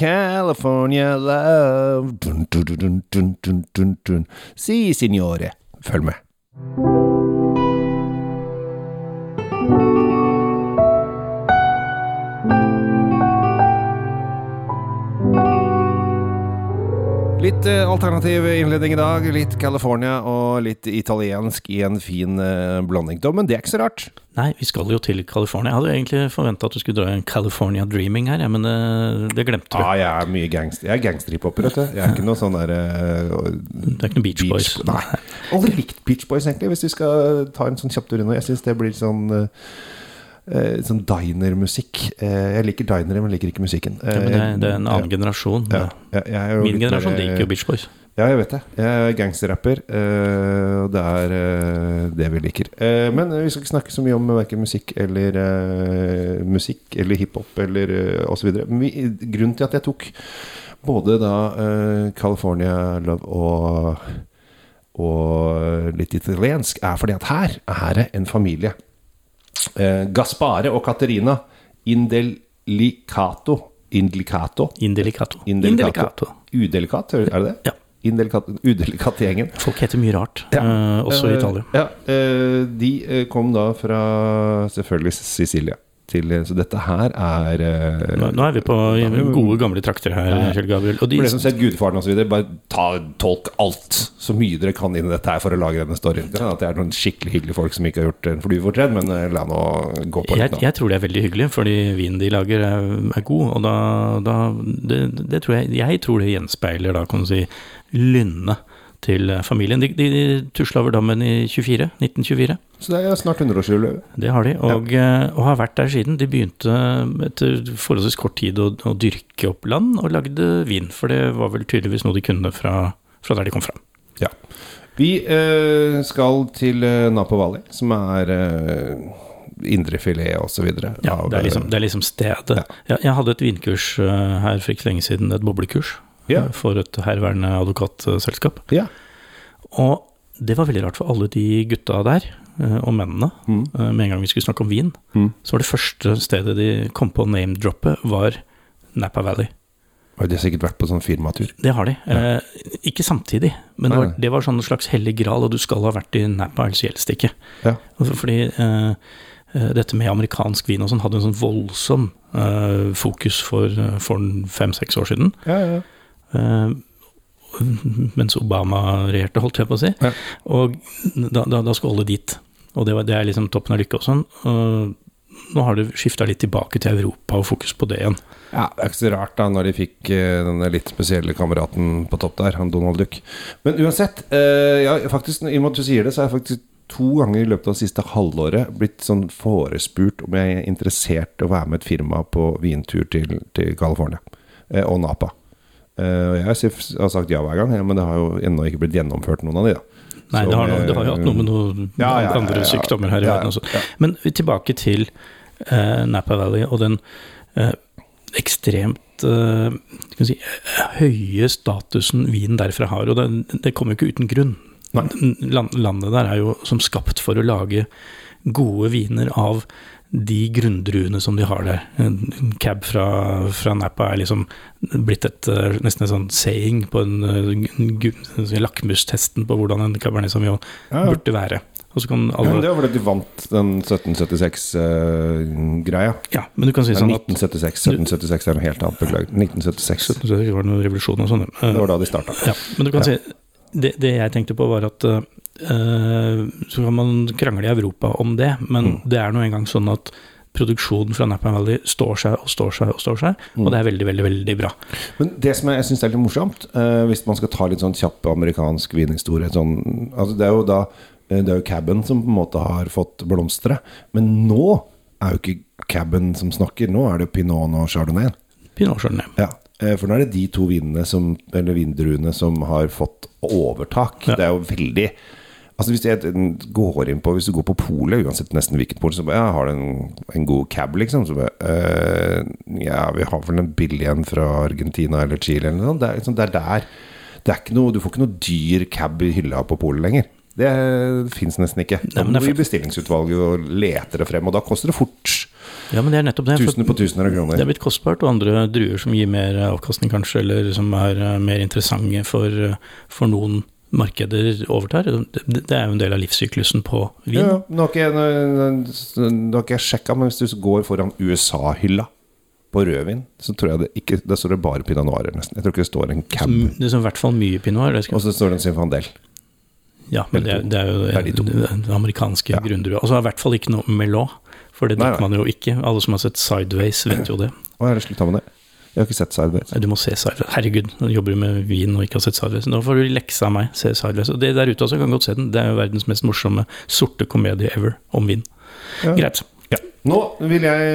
California love. Si, signore. Følg med. Litt eh, alternativ innledning i dag. Litt California og litt italiensk i en fin eh, blanding. Men det er ikke så rart. Nei, vi skal jo til California. Jeg hadde egentlig forventa at du skulle dra en California Dreaming her, men det, det glemte du. Ja, jeg er mye gangster. Jeg er gangsterhiphoper, vet du. Jeg er ikke noe sånn derre Det er ikke noe Beach Boys. Nei. Aldri likt Beach Boys, egentlig, hvis vi skal ta en sånn kjapp tur innom. Jeg syns det blir sånn eh, eh, Sånn diner-musikk. Eh, Jeg liker dinere, men liker ikke musikken. Ja, men det, det er en annen Ja. generasjon. Ja, ja, jeg Min litt generasjon liker jo Beach Boys. Ja, jeg vet det. Jeg er gangsterrapper, eh, og det er eh, det vi liker. Eh, men vi skal ikke snakke så mye om verken musikk eller eh, musikk eller hiphop eller uh, osv. Grunnen til at jeg tok både da eh, California Love og, og litt italiensk, er fordi at her er det en familie. Eh, Gaspare og Caterina Indelicato Indelicato Indelicato. Indelicato. Udelikat, er det det? Ja. Indelikat, udelikat gjengen. Folk heter mye rart, eh, også i Italia. Ja, eh, de eh, kom da fra selvfølgelig Sicilia. Til, så dette her er eh, Nå, nå er vi på gode, gamle trakter her, Kjell Gabriel. Og de, For det som ser Gudfaren osv., bare ta, tolk alt så mye dere kan inn i dette her for å lage denne storyen. Det at det er noen skikkelig hyggelige folk som ikke har gjort en flyfortredd, men eh, la nå gå på jeg, jeg tror det er veldig hyggelig, fordi vinen de lager er, er god. Og da, da det, det tror jeg Jeg tror det gjenspeiler da, kan du si, lynnet til familien. De, de, tusla over dammen i 24, 1924. Så det er snart 100-årsjubileum. Det har de, og, ja. og har vært der siden. De begynte etter forholdsvis kort tid å, å dyrke opp land, og lagde vin. For det var vel tydeligvis noe de kunne fra, fra der de kom fra. Ja. Vi eh, skal til Napo Valley, som er eh, indrefilet osv. Ja, det er liksom, det er liksom stedet. Ja. Jeg, jeg hadde et vinkurs eh, her for ikke lenge siden, et boblekurs, Ja. eh, for et herværende advokatselskap. Ja. Og det var veldig rart for alle de gutta der, eh, og mennene, Mm. eh, med en gang vi skulle snakke om vin, Mm. så var det første stedet de kom på name-droppet, var Napa Valley. Og de har sikkert vært på sånn firmatur. Det har de. Eh, ikke samtidig, men det var, det var sånn en slags hellig gral, og du skal ha vært i Napa, ellers gjelder det ikke. Ja. Fordi eh, dette med amerikansk vin og sånn hadde en sånn voldsom eh, fokus for, for fem-seks år siden. Ja, ja. Eh, mens Obama regjerte, holdt jeg på å si. Ja. Og da, da, da skulle alle dit. Og det, var, det er liksom toppen av lykke og sånn. Og nå har det skifta litt tilbake til Europa og fokus på det igjen. Ja, Det er ikke så rart da når de fikk eh, denne litt spesielle kameraten på topp der, han Donald Duck. Men uansett, eh, ja, faktisk, i og med at du sier det, så har jeg faktisk to ganger i løpet av det siste halvåret blitt sånn forespurt om jeg er interessert i å være med et firma på vintur til, til California eh, og Napa. Eh, og jeg har sagt ja hver gang, men det har jo ennå ikke blitt gjennomført noen av de, da. Nei, det har, noe, det har jo hatt noe med noen Ja, ja, ja, andre sykdommer her i verden også. Men tilbake til uh, Napa Valley og den uh, ekstremt uh, si, eh, høye statusen vinen derfra har. Og det, det kommer jo ikke uten grunn. Land, landet der er jo som skapt for å lage gode viner av de grunndruene som de har der. En cab fra, fra Napa er liksom blitt et, eh, nesten en sånn saying på en, en, en lakmustesten på hvordan en cabernet sauvignon Ja, ja. burde være. Kan Ja, det var fordi de vant den 1776-greia. Ja, men du kan si sånn at 1976. 1776 er noe helt annet, beklager. 1976. Så det var noen revolusjon og sånn. Det var da de starta. Ja, men du kan si det, det jeg tenkte på, var at eh, Så kan man krangle i Europa om det, men Mm. det er nå engang sånn at produksjonen fra Napa Valley står seg og står seg og står seg, Mm. og det er veldig, veldig, veldig bra. Men det som jeg, jeg syns er litt morsomt, eh, hvis man skal ta litt sånn kjapp amerikansk vinhistorie sånn, altså Det er jo da eh, Det er jo Cabin som på en måte har fått blomstre. Men nå er jo ikke Cabin som snakker, nå er det Pinot og Chardonnay. Pinot og Chardonnay. Ja, eh, For nå er det de to vinene som, eller vindruene som har fått overtak. Ja. Det er jo veldig Altså Hvis jeg går inn på Hvis du går på polet, uansett nesten hvilket pol, så bare ja, har du en, en god cab, liksom? Så bare øh, Ja, vi har vel en billig en fra Argentina eller Chile eller noe sånt. Det er, liksom, det er der det er ikke noe, Du får ikke noe dyr cab i hylla på polet lenger. Det fins nesten ikke. Da må du i bestillingsutvalget og lete det frem, og da koster det fort Ja, men det er nettopp det. Tusener på tusener av kroner. Det er blitt kostbart, og andre druer som gir mer avkastning, kanskje, eller som er eh, mer interessante for, eh, for noen markeder overtar. Det, er jo en del av livssyklusen på vin. Ja, nå har ikke jeg, sjekka, men hvis du går foran USA-hylla på rødvin, så tror jeg det ikke Der står det bare pinot noirer, nesten. Jeg tror ikke det står en cab. Det er i hvert fall mye pinot. noir. Og så står det en Zinfandel. ja, men det, er- det er jo Det er de den amerikanske Ja. grunndrua. Og så det i hvert fall ikke noe melon, for det drikker man jo ikke. Alle som har sett Sideways, vet jo det. Å, jeg har slutta med det. Jeg har ikke sett Sideways. Du må se Sideways. Herregud, nå jobber du med vin og ikke har sett Sideways. Nå får du lekse av meg. Se Sideways. Og det der ute også kan godt se den. Det er jo verdens mest morsomme sorte komedie ever om vin. Ja. Greit. Ja. Nå vil jeg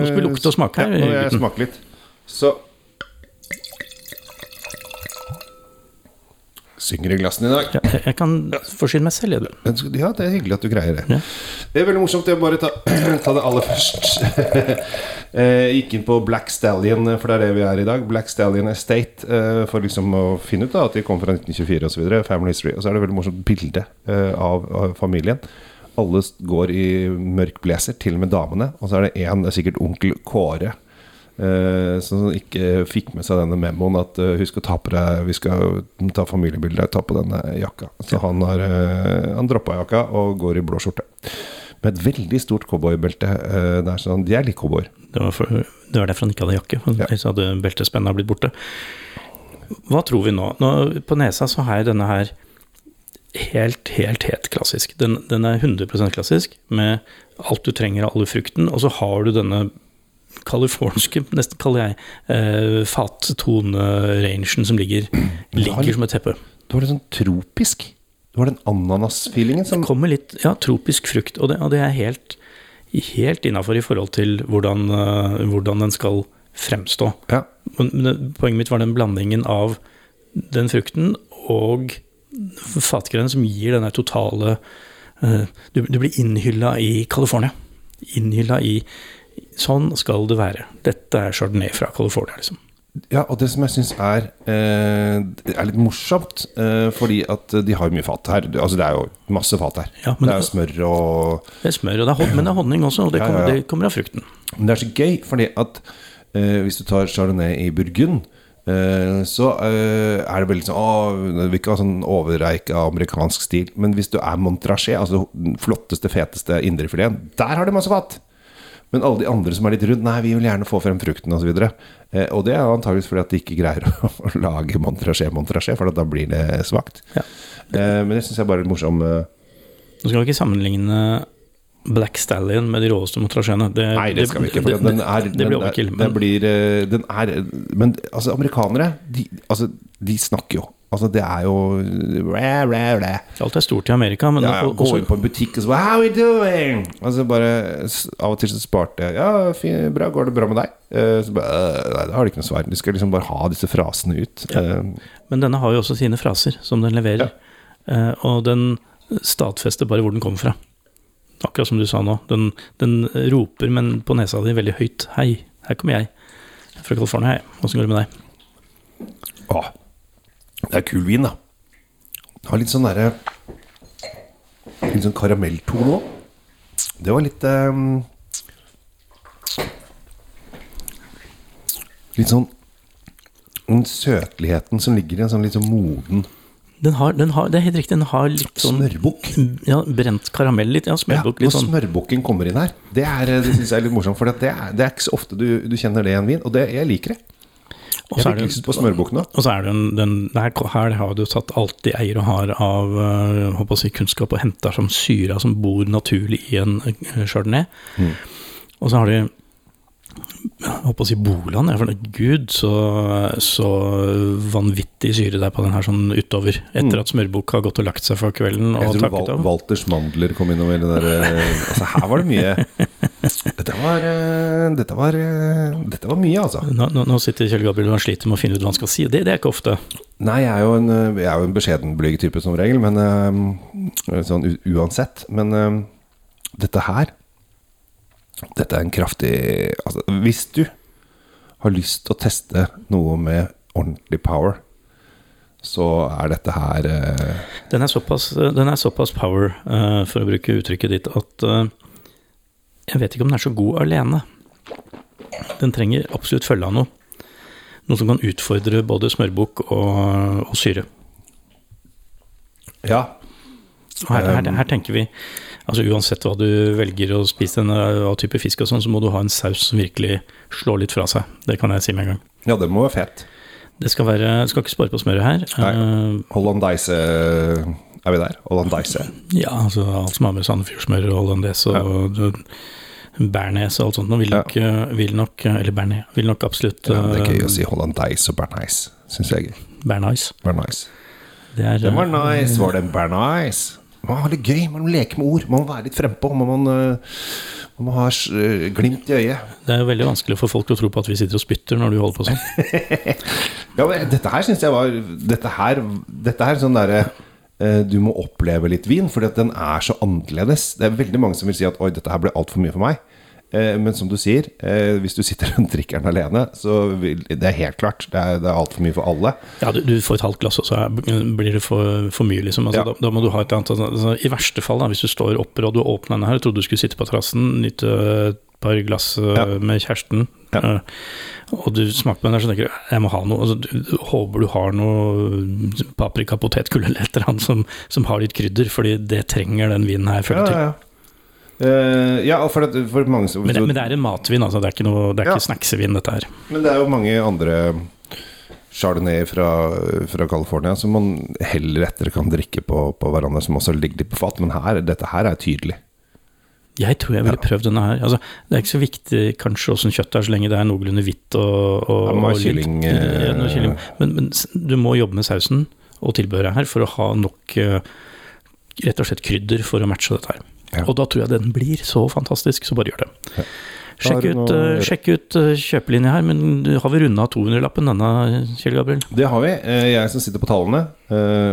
Nå skal vi lukte og smake her, Ja, nå vil jeg smake litt. Så Synger i glassene i dag. Ja, jeg, jeg kan forsyne meg selv, jeg, du. Ja, det er hyggelig at du greier det. Ja. Det er veldig morsomt. Jeg bare ta, ta det aller først. Jeg gikk inn på Black Stallion, for det er det vi er i dag. Black Stallion Estate. eh, For liksom å finne ut da at de kom fra 1924 osv. Family History. Og så er det veldig morsomt bilde eh, av, av familien. Alle går i mørk blazer, til og med damene. Og så er det én, det er sikkert onkel Kåre. Eh, Som ikke fikk med seg denne memoen at eh, husk å ta på deg Vi skal ta familiebilde, ta på denne jakka. Så han har uh, Han droppa jakka og går i blå skjorte. Med et veldig stort cowboybelte. eh, det er sånn, de er litt cowboyer. Det det var derfor han ikke hadde jakke. for Ja. Ellers hadde beltespennet blitt borte. Hva tror vi nå? nå? På nesa så har jeg denne her helt, helt, helt klassisk. Den, den er 100 klassisk, med alt du trenger av alle frukten. Og så har du denne californske, nesten kaller jeg, eh, fattone-rangen som ligger, ligger som et teppe. Det var litt sånn tropisk. Det var den ananas-feelingen som kommer litt ja, tropisk frukt, og det, og det er helt, helt innafor i forhold til hvordan, uh, hvordan den skal fremstå. Ja. Men, men det, poenget mitt var den blandingen av den frukten og fatgreiene som gir denne totale uh, du, du blir innhylla i California. Innhylla i Sånn skal det være. Dette er chardonnay fra California, liksom. Ja, og det som jeg syns er, eh, er litt morsomt, eh, fordi at de har jo mye fat her. Altså Det er jo masse fat her. Ja, det er jo smør og Det er smør, og det er, hon- men det er honning også, og det, Ja, kommer, ja, det kommer av frukten. Men det er så gøy, fordi at eh, hvis du tar chardonnay i Burgund, eh, så eh, er det veldig sånn Å, det vil ikke ha sånn overreik av amerikansk stil. Men hvis du er Montrachet, altså den flotteste, feteste indrefileten, der har de masse fat! Men alle de andre som er litt rundt, nei, vi vil gjerne få frem frukten osv. Og, eh, og det er antageligvis fordi at de ikke greier å, å lage Montrachet Montrachet, for at da blir det svakt. Ja. Eh, men det syns jeg bare er litt morsom. Eh, Nå skal vi ikke sammenligne Black Stallion med de råeste montrasjene. Det, Nei, det skal vi ikke. For det, den er, det blir overkill. Men, den blir, eh, den er Men altså, amerikanere, de, altså, de snakker jo. Altså, det er jo ræ, ræ, ræ. alt er stort i Amerika. Men Ja, ja, Gå inn på en butikk og så How are we doing? Altså bare Av og til så sparte jeg Ja, fin, bra, går det bra med deg? Eh, Så bare, «Øh, Nei, da har de ikke noe svar. De skal liksom bare ha disse frasene ut. Ja. Eh, Men denne har jo også sine fraser som den leverer. Ja. og den stadfester bare hvor den kommer fra. Akkurat som du sa nå. Den, den roper, men på nesa di veldig høyt. Hei, her kommer jeg. Fra California, hei. Åssen går det med deg? Å, det er kul vin, da. Har litt sånn derre Litt sånn karamelltone òg. Det var litt um, Litt sånn Den søtligheten som ligger i en sånn litt sånn moden Den har, den har, det er helt riktig, den har litt sånn smørbukk. Ja, brent karamell litt. Ja, Ja, smørbukk. når sånn. smørbukken kommer inn her, det, er, det syns jeg er litt morsomt. For det er, det er ikke så ofte du, du kjenner det i en vin, og det, jeg liker det. Og så er det- på smørbukkene. Og så er det en, den, her, her har du tatt alt de eier og har av øh, håper å si, kunnskap, og henter som syra som bor naturlig i en øh, chardonnay. Mm. Og så har de håper å si Boland. Jeg for Gud, så, så vanvittig syre det er på den her sånn utover. Etter at smørbukka har gått og lagt seg for kvelden Mm. Og takket av. Walters mandler kom innom i der eh, Altså, her var det mye Dette var eh, Dette var, eh, dette var mye, altså. Nå, nå, sitter Kjell Gabriel og sliter med å finne ut hva han skal si. Det, det er ikke ofte. Nei, jeg er jo en, eh, jeg er jo en beskjedenblyg type som regel, men sånn uansett. Men dette her Dette er en kraftig Altså, hvis du har lyst til å teste noe med ordentlig power, så er dette her uh... Den er såpass, den er såpass power, uh, for å bruke uttrykket ditt, at eh, Jeg vet ikke om den er så god alene. Den trenger absolutt følge av noe. Noe som kan utfordre både smørbukk og, og syre. Ja. Her, her, her tenker vi altså Uansett hva du velger å spise denne av type fisk, og sånn, så må du ha en saus som virkelig slår litt fra seg. Det kan jeg si med en gang. ja, det må være fett. Det skal være, skal ikke spare på smøret her. Nei. Hollandaise Er vi der? Hollandaise. Eh, ja, altså alt som har med Sandefjordsmør og hollandaise og bearnés og alt sånt, nå vil nok, ja. vil nok Eller bearnés, vil nok absolutt Ja, det er gøy eh, å si hollandaise og bernice. Syns jeg gøy. Bernice. Det er Den var eh, nice. Var den bernice? Man må ha det gøy. Man må leke med ord. Man må være litt frempå. Man, øh, man må ha glimt i øyet. Det er jo veldig vanskelig for folk å tro på at vi sitter og spytter når du holder på sånn. Ja, men dette her syns jeg var Dette her, dette her sånn derre eh, Du må oppleve litt vin, fordi at den er så annerledes. Det er veldig mange som vil si at oi, dette her ble altfor mye for meg. Eh, Men som du sier, eh, hvis du sitter rundt drikkeren alene, så vil, det er helt klart. Det er, det er altfor mye for alle. Ja, du, du får et halvt glass, og så blir det for, for mye, liksom. Altså, Ja. da, da må du ha et annet altså, I verste fall, da, hvis du står oppe og du åpner denne her, trodde du skulle sitte på terrassen, nyte et par glass eh, Ja. med kjæresten, Ja. og du smaker på den der, så tenker du jeg må ha noe. Altså, du, du håper du har noe paprika, potetgull eller et eller annet som, som har litt krydder, fordi det trenger den vinen her. føler Ja, jeg ja, ja. Eh, ja, for, det, for mange Men, det, men det er en matvin, altså. Det er ikke, noe, det er Ja. ikke snacksevin, dette her. Men det er jo mange andre chardonnay fra, fra California som man heller etter kan drikke på, på hverandre, som også ligger litt på fat. Men her, dette her er tydelig. Jeg tror jeg ville prøvd denne her. Altså, det er ikke så viktig kanskje åssen kjøttet er, så lenge det er noenlunde hvitt og, og, Ja, og litt- kylling, Ja, noe eh, kylling. Men, men du må jobbe med sausen og tilbehøret her for å ha nok eh, rett og slett krydder for å matche dette her. Ja. Og da tror jeg den blir så fantastisk, så bare gjør det. Ja. Sjekk ut, noe- eh, sjekk ut eh, kjøpelinja her, men har vi runda 200-lappen denne, Kjell Gabriel? Det har vi. Eh, Jeg som sitter på tallene.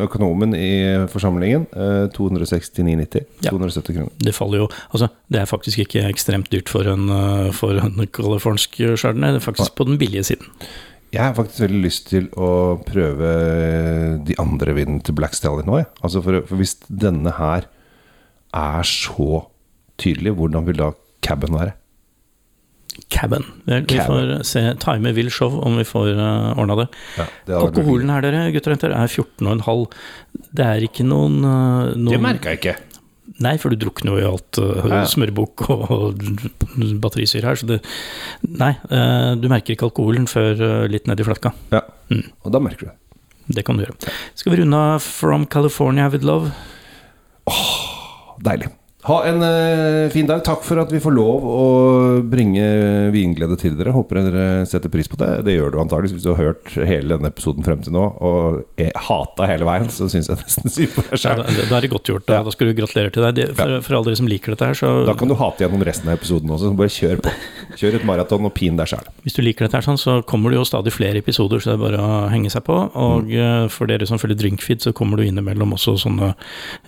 Økonomen i forsamlingen. eh, 269,90. Ja. 270 kroner. Det faller jo Altså, det er faktisk ikke ekstremt dyrt for en, for en californsk chardonnay. Det er faktisk på den billige siden. Jeg har faktisk veldig lyst til å prøve de andre vinene til Black Stallion nå. jeg. Altså for, for hvis denne her er så tydelig, hvordan vil da caben være? Cabin. Vel, vi får se, time vil show om vi får uh, ordna det. Ja, Alkoholen her, dere, gutter og jenter, er 14,5. Det er ikke noen, uh, noen Det merka jeg ikke. Nei, for du drukner jo i alt uh, Ja. smørbukk og, og batterisyre her, så det Nei, uh, du merker ikke alkoholen før uh, litt nedi flakka. Ja. Mm. Og da merker du det. Det kan du gjøre. Skal vi runde av From California with love? Deilig. Ha en uh, fin dag. Takk for at vi får lov å bringe vinglede til dere. Håper dere setter pris på det. Det gjør du antakeligvis hvis du har hørt hele denne episoden frem til nå og hata hele veien. Så syns jeg nesten synd på deg sjøl. da, da er det godt gjort. Da, Ja. da skal du gratulere til deg. For, for alle dere som liker dette her, så Da kan du hate gjennom resten av episoden også. Så bare kjør på. Kjør et maraton og pin deg sjæl. Hvis du liker dette, her sånn, så kommer det jo stadig flere episoder, så det er bare å henge seg på. Og mm. for dere som følger Drinkfeed, så kommer du innimellom også sånne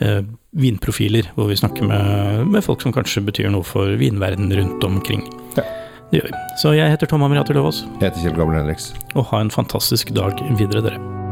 eh, vinprofiler, hvor vi snakker med, med folk som kanskje betyr noe for vinverdenen rundt omkring. Ja. Det gjør vi. Så jeg heter Tom Amirater Løvaas, Jeg heter Kjell Gabriel Henriks. og ha en fantastisk dag videre, dere.